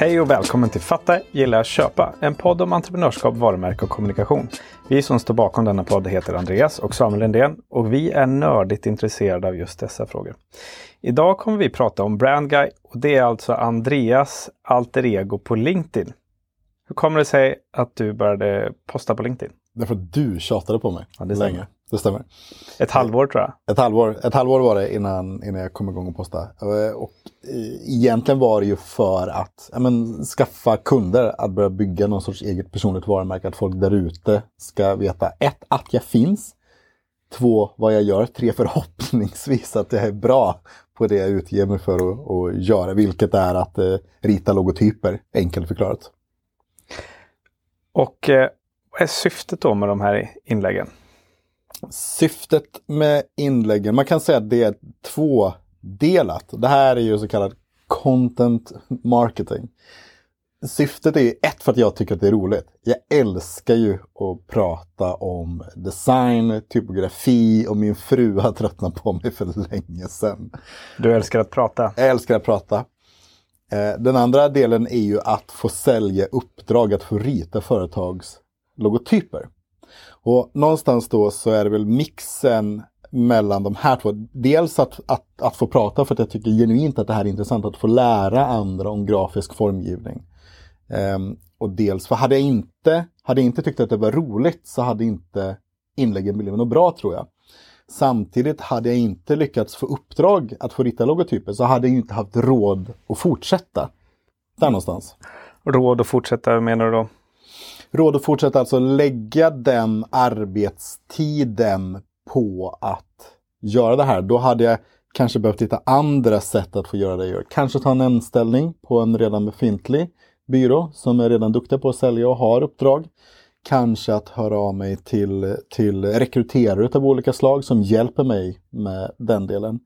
Hej och välkommen till Fatta, gilla, köpa. En podd om entreprenörskap, varumärke och kommunikation. Vi som står bakom denna podd heter Andreas och Samuel Lindén och vi är nördigt intresserade av just dessa frågor. Idag kommer vi prata om Brandguy och det är alltså Andreas alter ego på LinkedIn. Hur kommer det sig att du började posta på LinkedIn? Därför att du tjatade på mig Ja, länge. Det stämmer. Ett halvår tror jag. Ett halvår, ett halvår var det innan, innan jag kom igång och posta. Eh, Och eh, egentligen var det ju för att men, skaffa kunder, att börja bygga någon sorts eget personligt varumärke. Att folk där ute ska veta ett, att jag finns. Två, vad jag gör. Tre, förhoppningsvis att jag är bra på det jag utger mig för att, att göra. Vilket är att eh, rita logotyper, enkelt förklarat. Och eh, vad är syftet då med de här inläggen? Syftet med inläggen, man kan säga att det är tvådelat. Det här är ju så kallad content marketing. Syftet är ett för att jag tycker att det är roligt. Jag älskar ju att prata om design, typografi och min fru har tröttnat på mig för länge sedan. Du älskar att prata. Jag älskar att prata. Eh, Den andra delen är ju att få sälja uppdrag, att få rita företags logotyper. Och någonstans då så är det väl mixen mellan de här två. Dels att, att, att få prata för att jag tycker genuint att det här är intressant. Att få lära andra om grafisk formgivning. Um, och dels för hade jag inte, hade jag inte tyckt att det var roligt så hade inte inläggen blivit något bra tror jag. Samtidigt hade jag inte lyckats få uppdrag att få rita logotyper så hade jag inte haft råd att fortsätta. Där någonstans. Råd att fortsätta, hur menar du då? Råd att fortsätta alltså lägga den arbetstiden på att göra det här. Då hade jag kanske behövt hitta andra sätt att få göra det jag gör. Kanske ta en anställning på en redan befintlig byrå som är redan duktiga på att sälja och har uppdrag. Kanske att höra av mig till, till rekryterare av olika slag som hjälper mig med den delen.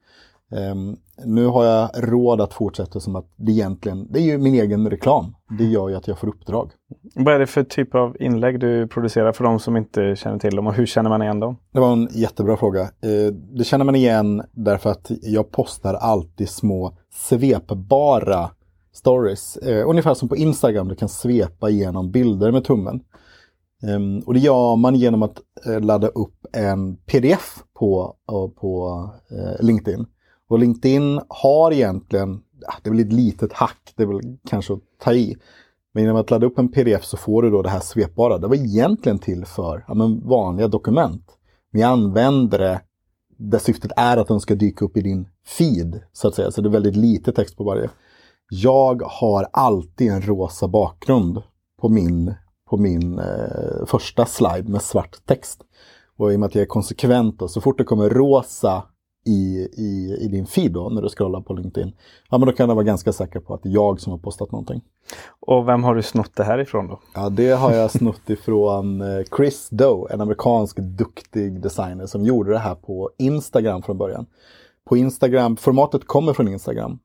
Ehm, nu har jag råd att fortsätta som att det egentligen, det är ju min egen reklam. Det gör ju att jag får uppdrag. Vad är det för typ av inlägg du producerar för de som inte känner till dem och hur känner man igen dem? Det var en jättebra fråga. Eh, Det känner man igen därför att jag postar alltid små svepbara stories. Eh, Ungefär som på Instagram, du kan svepa igenom bilder med tummen. Ehm, Och det gör man genom att eh, ladda upp en pdf på, på LinkedIn. Och LinkedIn har egentligen, det är väl ett litet hack, det är väl kanske att ta i. Men genom att ladda upp en pdf så får du då det här svepbara. Det var egentligen till för ja, men vanliga dokument. Men jag använder det där syftet är att de ska dyka upp i din feed. Så att säga. Så det är väldigt lite text på varje. Jag har alltid en rosa bakgrund på min, på min eh, första slide med svart text. Och i och med att jag är konsekvent då, så fort det kommer rosa i, i, i din feed då, när du scrollar på LinkedIn, ja men då kan du vara ganska säker på att det är jag som har postat någonting. Och vem har du snott det här ifrån då? Ja, det har jag snott ifrån eh, Chris Doe, en amerikansk duktig designer som gjorde det här på Instagram från början. På Instagram, formatet kommer från Instagram.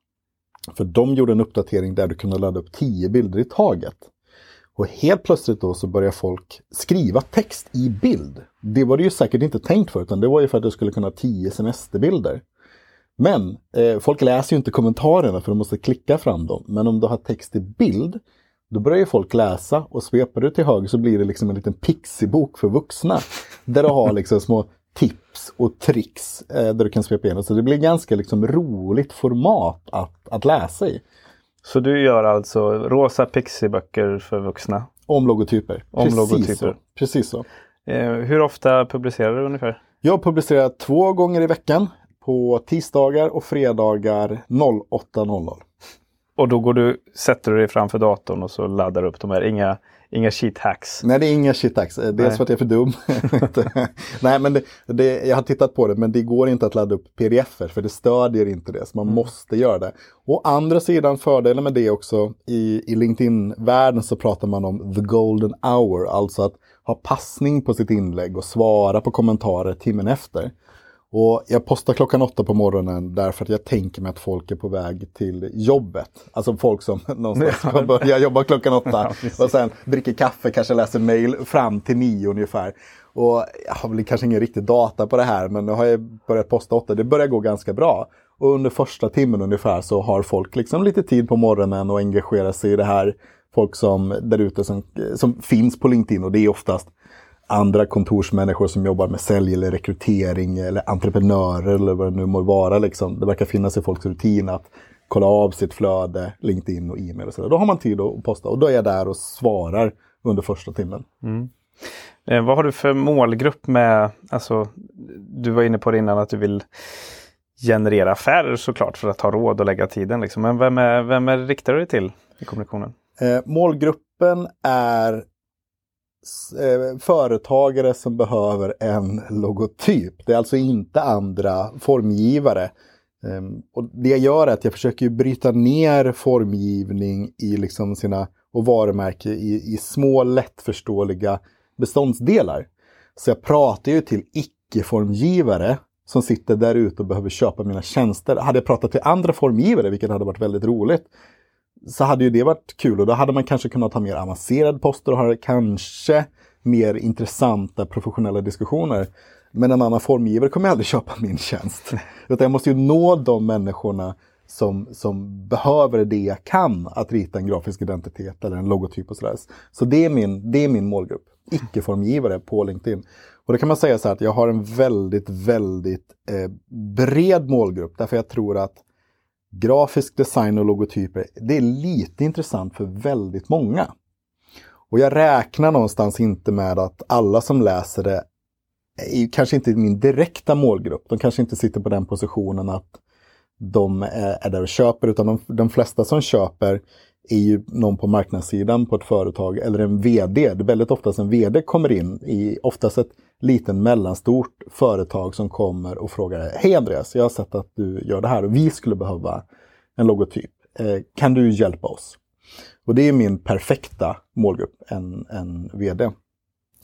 För de gjorde en uppdatering där du kunde ladda upp 10 bilder i taget. Och helt plötsligt då så börjar folk skriva text i bild. Det var det ju säkert inte tänkt för, utan det var ju för att du skulle kunna ha tio semesterbilder. Men eh, folk läser ju inte kommentarerna för de måste klicka fram dem. Men om du har text i bild, då börjar ju folk läsa och svepar du till höger så blir det liksom en liten pixibok för vuxna. Där du har liksom små tips och tricks eh, där du kan svepa igenom. Så det blir ganska liksom roligt format att, att läsa i. Så du gör alltså rosa pixiböcker för vuxna? Om logotyper. Om Precis logotyper. Så. Precis så. Eh, hur ofta publicerar du ungefär? Jag publicerar två gånger i veckan. På tisdagar och fredagar 08.00. Och då går du, sätter du dig framför datorn och så laddar du upp de här. Inga, inga cheat hacks. Nej, det är inga shitax. Eh, Dels Nej. för att jag är för dum. Nej, men det, det, jag har tittat på det, men det går inte att ladda upp pdf-er för det stödjer inte det. Så man måste göra det. Å andra sidan, fördelen med det också, i, i LinkedIn-världen så pratar man om the golden hour. Alltså att ha passning på sitt inlägg och svara på kommentarer timmen efter. Och jag postar klockan åtta på morgonen därför att jag tänker mig att folk är på väg till jobbet. Alltså folk som någonstans ska börja jobba klockan åtta och sen dricker kaffe, kanske läser mail fram till nio ungefär. Och jag har väl kanske ingen riktig data på det här men nu har jag börjat posta åtta. Det börjar gå ganska bra. Och under första timmen ungefär så har folk liksom lite tid på morgonen och engagerar sig i det här. Folk som där ute som, som finns på LinkedIn och det är oftast andra kontorsmänniskor som jobbar med sälj eller rekrytering eller entreprenörer eller vad det nu må vara. Liksom. Det verkar finnas i folks rutin att kolla av sitt flöde, LinkedIn och e-mail och sådär. Då har man tid att posta och då är jag där och svarar under första timmen. Mm. Eh, vad har du för målgrupp med, alltså du var inne på det innan att du vill generera affärer såklart för att ha råd att lägga tiden. Liksom. Men vem, är, vem är, riktar du dig till i kommunikationen? Eh, målgruppen är eh, företagare som behöver en logotyp. Det är alltså inte andra formgivare. Um, och det jag gör är att jag försöker bryta ner formgivning i liksom sina, och varumärke i, i små lättförståeliga beståndsdelar. Så jag pratar ju till icke-formgivare som sitter där ute och behöver köpa mina tjänster. Hade jag pratat till andra formgivare, vilket hade varit väldigt roligt, så hade ju det varit kul och då hade man kanske kunnat ha mer avancerade poster och ha kanske mer intressanta professionella diskussioner. Men en annan formgivare kommer aldrig köpa min tjänst. Utan jag måste ju nå de människorna som, som behöver det jag kan, att rita en grafisk identitet eller en logotyp och sådär. Så det är min, det är min målgrupp, icke-formgivare på LinkedIn. Och då kan man säga så här att jag har en väldigt, väldigt eh, bred målgrupp därför jag tror att grafisk design och logotyper, det är lite intressant för väldigt många. Och jag räknar någonstans inte med att alla som läser det är kanske inte min direkta målgrupp. De kanske inte sitter på den positionen att de är där och köper, utan de, de flesta som köper är ju någon på marknadssidan på ett företag eller en VD. Det är väldigt ofta en VD kommer in i oftast ett liten mellanstort företag som kommer och frågar Hej Andreas, jag har sett att du gör det här och vi skulle behöva en logotyp. Eh, kan du hjälpa oss? Och det är min perfekta målgrupp, en, en VD.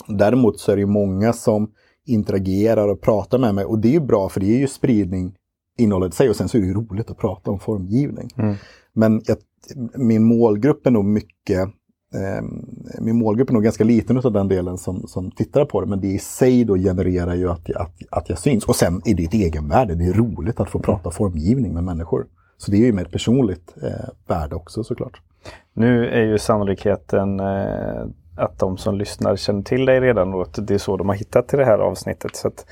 Däremot så är det många som interagerar och pratar med mig och det är ju bra för det är ju spridning innehållet i sig och sen så är det ju roligt att prata om formgivning. Mm. Men jag, min målgrupp är nog mycket eh, min målgrupp är nog ganska liten av den delen som, som tittar på det, men det i sig då genererar ju att, att, att jag syns. Och sen är det ett egenvärde, det är roligt att få prata formgivning med människor. Så det är ju med ett personligt eh, värde också såklart. Nu är ju sannolikheten eh, att de som lyssnar känner till dig redan och att det är så de har hittat till det här avsnittet. Så att,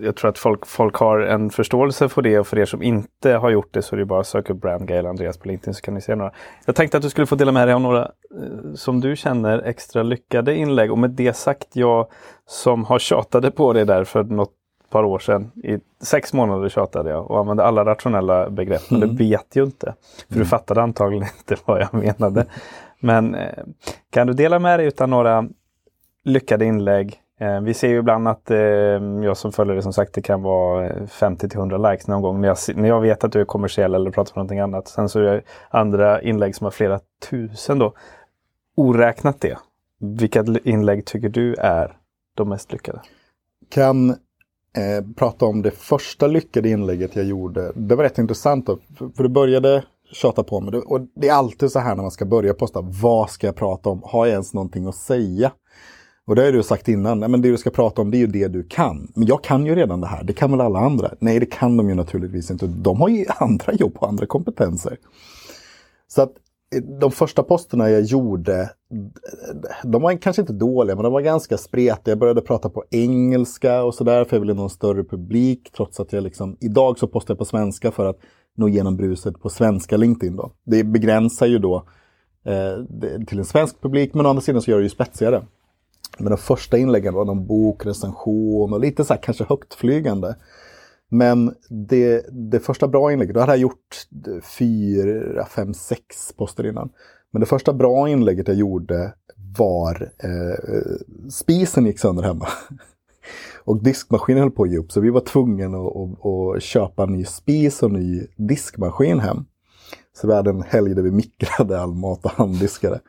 jag tror att folk, folk har en förståelse för det och för er som inte har gjort det så är det bara att söka upp Brand Guy eller Andreas på LinkedIn så kan ni se några. Jag tänkte att du skulle få dela med dig av några eh, som du känner extra lyckade inlägg och med det sagt jag som har tjatade på det där för något par år sedan. I sex månader tjatade jag och använde alla rationella begrepp. Men mm. det vet ju inte. För mm. du fattade antagligen inte vad jag menade. Men eh, kan du dela med dig av några lyckade inlägg? Eh, vi ser ju ibland att eh, jag som följer det som sagt det kan vara eh, 50 till 100 likes någon gång när jag, när jag vet att du är kommersiell eller pratar om någonting annat. Sen så är det andra inlägg som har flera tusen då. Oräknat det. Vilka inlägg tycker du är de mest lyckade? Kan eh, prata om det första lyckade inlägget jag gjorde. Det var rätt intressant då, för, för började tjata på mig. Och det är alltid så här när man ska börja posta. Vad ska jag prata om? Har jag ens någonting att säga? Och det har du sagt innan. men det du ska prata om det är ju det du kan. Men jag kan ju redan det här. Det kan väl alla andra? Nej, det kan de ju naturligtvis inte. De har ju andra jobb och andra kompetenser. Så att eh, de första posterna jag gjorde, de var kanske inte dåliga, men de var ganska spretiga. Jag började prata på engelska och sådär, för jag ville nå en större publik. Trots att jag liksom, idag så postar jag på svenska för att nå igenom bruset på svenska LinkedIn. Då. Det begränsar ju då eh, till en svensk publik, men å andra sidan så gör det ju spetsigare. Men de första inläggen var någon bokrecension och lite så här kanske högtflygande. Men det, det första bra inlägget, då hade jag gjort fyra, fem, sex poster innan. Men det första bra inlägget jag gjorde var eh, spisen gick sönder hemma. Och diskmaskinen höll på att ge upp så vi var tvungna att, att, att köpa en ny spis och en ny diskmaskin hem. Så vi hade en helg där vi mikrade all mat och handdiskade.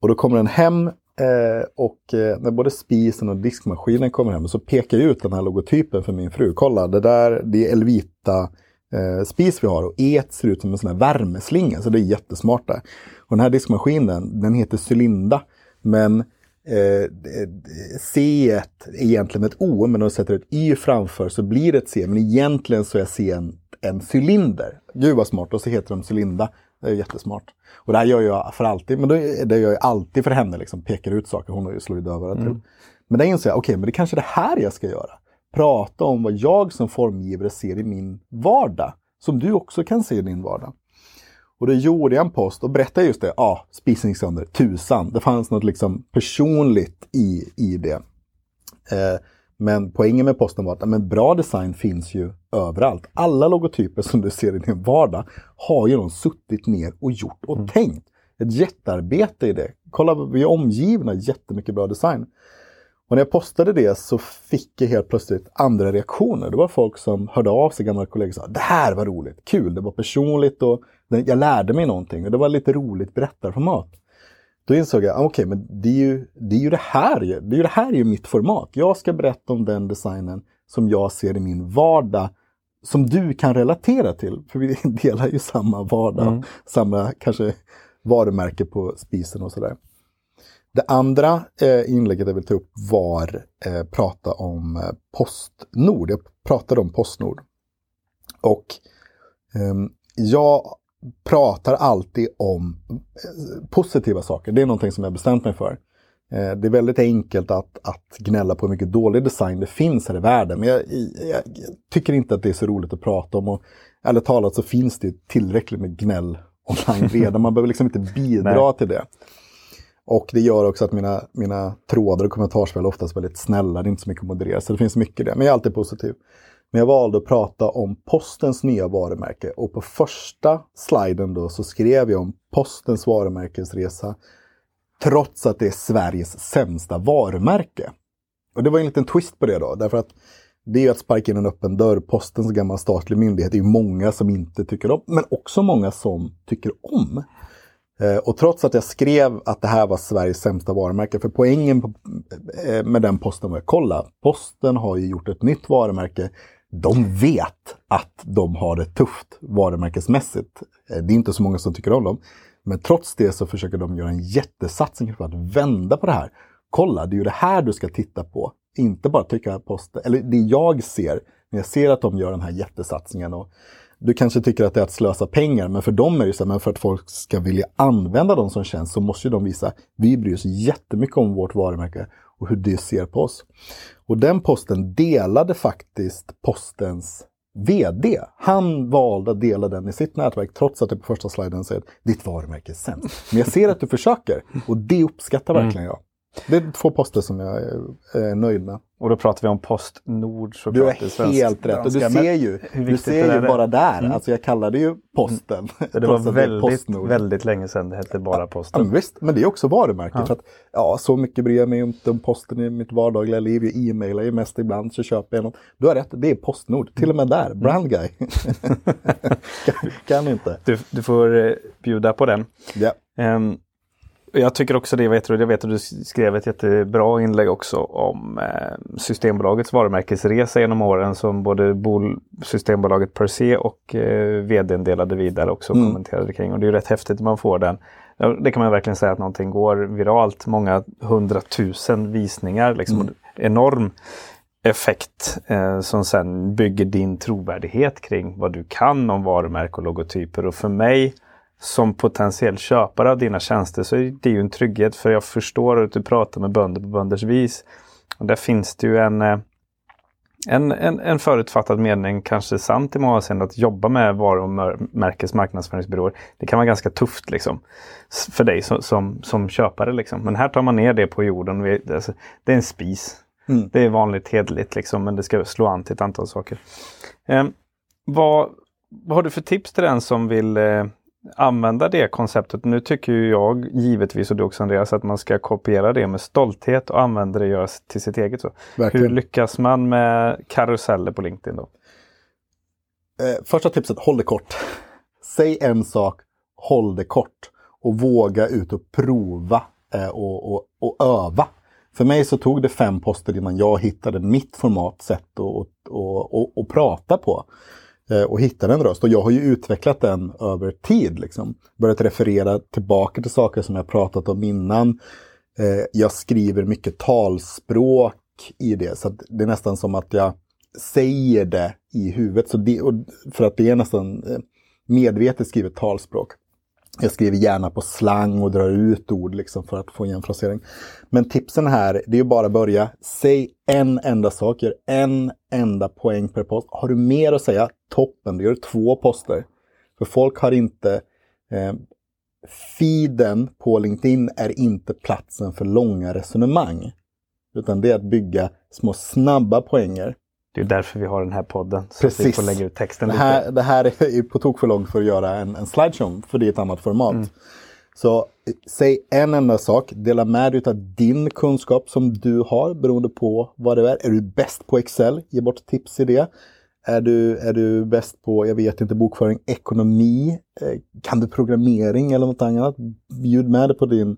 Och då kommer den hem eh, och eh, när både spisen och diskmaskinen kommer hem så pekar jag ut den här logotypen för min fru. Kolla, det där det är Elvita eh, spis vi har och E ser ut som en sån här värmeslinga så det är jättesmart där. Och den här diskmaskinen den heter Cylinda men eh, C är egentligen ett O, men om du sätter ett Y framför så blir det ett C. Men egentligen så är C en, en cylinder. Gud vad smart, och så heter de cylinda. Det är jättesmart. Och det här gör jag för alltid, men det gör jag alltid för henne, liksom, pekar ut saker. Hon har ju slagit dövörat till. Mm. Men det inser jag, okej, okay, men det är kanske är det här jag ska göra. Prata om vad jag som formgivare ser i min vardag. Som du också kan se i din vardag. Och då gjorde jag en post och berättade just det. Ja, ah, spisning sönder, tusan. Det fanns något liksom personligt i, i det. Eh, men poängen med posten var att men bra design finns ju överallt. Alla logotyper som du ser i din vardag har ju någon suttit ner och gjort och mm. tänkt. Ett jättearbete i det. Kolla, vi är omgivna jättemycket bra design. Och när jag postade det så fick jag helt plötsligt andra reaktioner. Det var folk som hörde av sig, gamla kollegor och sa det här var roligt, kul, det var personligt och jag lärde mig någonting. Och det var lite roligt berättarformat. Då insåg jag, okej, okay, men det är, ju, det är ju det här, det är ju det här är ju mitt format. Jag ska berätta om den designen som jag ser i min vardag som du kan relatera till. För vi delar ju samma vardag, mm. samma kanske varumärke på spisen och sådär. Det andra eh, inlägget jag vill ta upp var eh, prata om eh, Postnord. Jag pratade om Postnord. Och eh, jag pratar alltid om eh, positiva saker. Det är någonting som jag bestämt mig för. Eh, det är väldigt enkelt att, att gnälla på hur mycket dålig design det finns här i världen. Men jag, jag, jag tycker inte att det är så roligt att prata om. Och ärligt talat så finns det tillräckligt med gnäll online redan. Man behöver liksom inte bidra till det. Och det gör också att mina, mina trådar och kommentarsfält är oftast väldigt snälla. Det är inte så mycket att moderera. Så det finns mycket det. Men jag är alltid positiv. Men jag valde att prata om postens nya varumärke. Och på första sliden då så skrev jag om postens varumärkesresa. Trots att det är Sveriges sämsta varumärke. Och det var en liten twist på det då. Därför att det är ju att sparka in en öppen dörr. Postens gamla statlig myndighet. Det är många som inte tycker om. Men också många som tycker om. Eh, och trots att jag skrev att det här var Sveriges sämsta varumärke, för poängen eh, med den posten var att kolla, posten har ju gjort ett nytt varumärke. De vet att de har det tufft varumärkesmässigt. Eh, det är inte så många som tycker om dem. Men trots det så försöker de göra en jättesatsning för att vända på det här. Kolla, det är ju det här du ska titta på. Inte bara tycka posten, eller det jag ser när jag ser att de gör den här jättesatsningen. Och du kanske tycker att det är att slösa pengar, men för dem är det så här, men för att folk ska vilja använda dem som tjänst så måste de visa, vi bryr oss jättemycket om vårt varumärke och hur det ser på oss. Och den posten delade faktiskt postens VD. Han valde att dela den i sitt nätverk trots att det på första sliden säger att ditt varumärke är sämst. Men jag ser att du försöker och det uppskattar verkligen jag. Det är två poster som jag är nöjd med. Och då pratar vi om Postnord såklart. Du är helt rätt. Och du ser ju, du ser ju bara där. Mm. Alltså jag kallade ju Posten. Det var väldigt, väldigt länge sedan det hette bara Posten. Ja, visst, men det är också varumärke. Ja. För att, ja, så mycket bryr jag mig inte om Posten i mitt vardagliga liv. Jag e-mailar ju mest ibland så köper jag något. Du har rätt, det är Postnord. Till och med där, mm. brand guy. kan, kan, inte. Du, du får eh, bjuda på den. Ja. Um, jag tycker också det, vet du, jag vet att du skrev ett jättebra inlägg också om eh, Systembolagets varumärkesresa genom åren som både Bol Systembolaget per se och eh, vdn delade vidare också och mm. kommenterade kring. Och det är rätt häftigt att man får den. Det kan man verkligen säga att någonting går viralt. Många hundratusen visningar. Liksom, mm. Enorm effekt eh, som sen bygger din trovärdighet kring vad du kan om varumärke och logotyper. Och för mig som potentiell köpare av dina tjänster så är det ju en trygghet för jag förstår att du pratar med bönder på bönders vis. Och där finns det ju en, eh, en, en, en förutfattad mening, kanske sant i många avseenden, att jobba med varumärkes marknadsföringsbyråer. Det kan vara ganska tufft liksom, för dig som, som, som köpare. Liksom. Men här tar man ner det på jorden. Det är en spis. Mm. Det är vanligt hederligt liksom, men det ska slå an till ett antal saker. Eh, vad, vad har du för tips till den som vill eh, använda det konceptet. Nu tycker jag givetvis, och du också Andreas, att man ska kopiera det med stolthet och använda det och göra till sitt eget. Så. Hur lyckas man med karuseller på LinkedIn då? Eh, första tipset, håll det kort. Säg en sak, håll det kort. Och våga ut och prova eh, och, och, och öva. För mig så tog det fem poster innan jag hittade mitt format, sätt att och, och, och, prata på. Eh, och hittade en röst. Och jag har ju utvecklat den över tid. Liksom. Börjat referera tillbaka till saker som jag pratat om innan. Eh, jag skriver mycket talspråk i det. Så det är nästan som att jag säger det i huvudet. Så det, för att det är nästan eh, medvetet skrivet talspråk. Jag skriver gärna på slang och drar ut ord liksom för att få en frasering. Men tipsen här, det är ju bara börja. Säg en enda sak, gör en enda poäng per post. Har du mer att säga, toppen, du gör två poster. För folk har inte... Eh, feeden på LinkedIn är inte platsen för långa resonemang. Utan det är att bygga små snabba poänger. Det är därför vi har den här podden. Så Precis. att vi får lägga ut texten det här, lite. Det här är på tok för långt för att göra en, en slideshow, för det är ett annat format. Mm. Så säg en enda sak, dela med dig av din kunskap som du har beroende på vad det är. Är du bäst på Excel? Ge bort tips i det. Är du, är du bäst på, jag vet inte, bokföring, ekonomi? Eh, kan du programmering eller något annat? Bjud med dig på din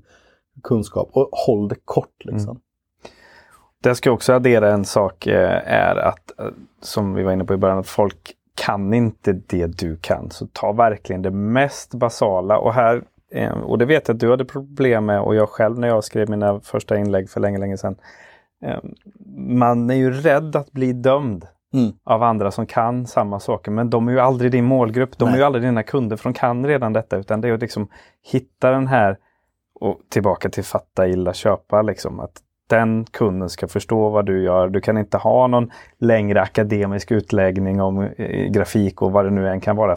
kunskap och håll det kort. Liksom. Mm. Det ska också addera en sak eh, är att, eh, som vi var inne på i början, att folk kan inte det du kan. Så ta verkligen det mest basala. Och här och det vet jag att du hade problem med och jag själv när jag skrev mina första inlägg för länge, länge sedan. Man är ju rädd att bli dömd mm. av andra som kan samma saker. Men de är ju aldrig din målgrupp. De Nej. är ju aldrig dina kunder för de kan redan detta. Utan det är att liksom hitta den här och tillbaka till fatta, illa, köpa. Liksom. Att den kunden ska förstå vad du gör. Du kan inte ha någon längre akademisk utläggning om eh, grafik och vad det nu än kan vara.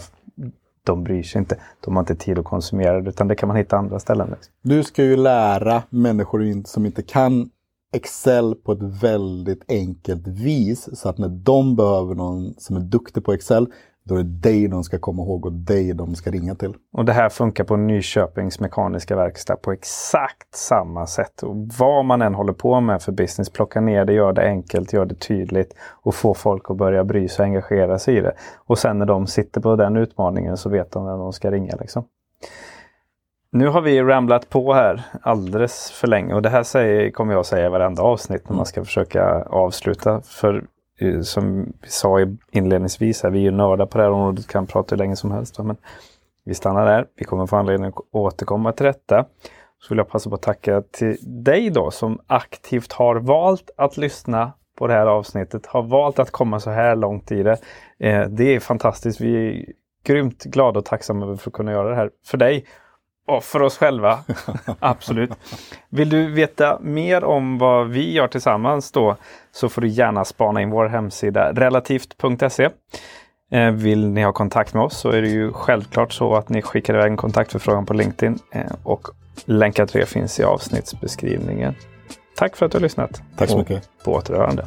De bryr sig inte. De har inte tid att konsumera det utan det kan man hitta andra ställen. Liksom. Du ska ju lära människor som inte kan Excel på ett väldigt enkelt vis. Så att när de behöver någon som är duktig på Excel, då är det dig de ska komma ihåg och dig de ska ringa till. Och det här funkar på Nyköpings Mekaniska Verkstad på exakt samma sätt. Och vad man än håller på med för business, plocka ner det, gör det enkelt, gör det tydligt och få folk att börja bry sig och engagera sig i det. Och sen när de sitter på den utmaningen så vet de när de ska ringa. Liksom. Nu har vi ramlat på här alldeles för länge och det här säger, kommer jag säga i varenda avsnitt när man ska försöka avsluta. För Eh, som vi sa inledningsvis, här, vi är ju nördar på det här området, kan prata hur länge som helst. Men vi stannar där. Vi kommer få anledning att återkomma till detta. Så vill jag passa på att tacka till dig då som aktivt har valt att lyssna på det här avsnittet, har valt att komma så här långt i det. Eh, det är fantastiskt. Vi är grymt glada och tacksamma för att kunna göra det här för dig för oss själva. Absolut. Vill du veta mer om vad vi gör tillsammans då så får du gärna spana in vår hemsida relativt.se. Eh, vill ni ha kontakt med oss så är det ju självklart så att ni skickar iväg en kontaktförfrågan på LinkedIn eh, och länkar till det finns i avsnittsbeskrivningen. Tack för att du har lyssnat. Tack så mycket. På återhörande.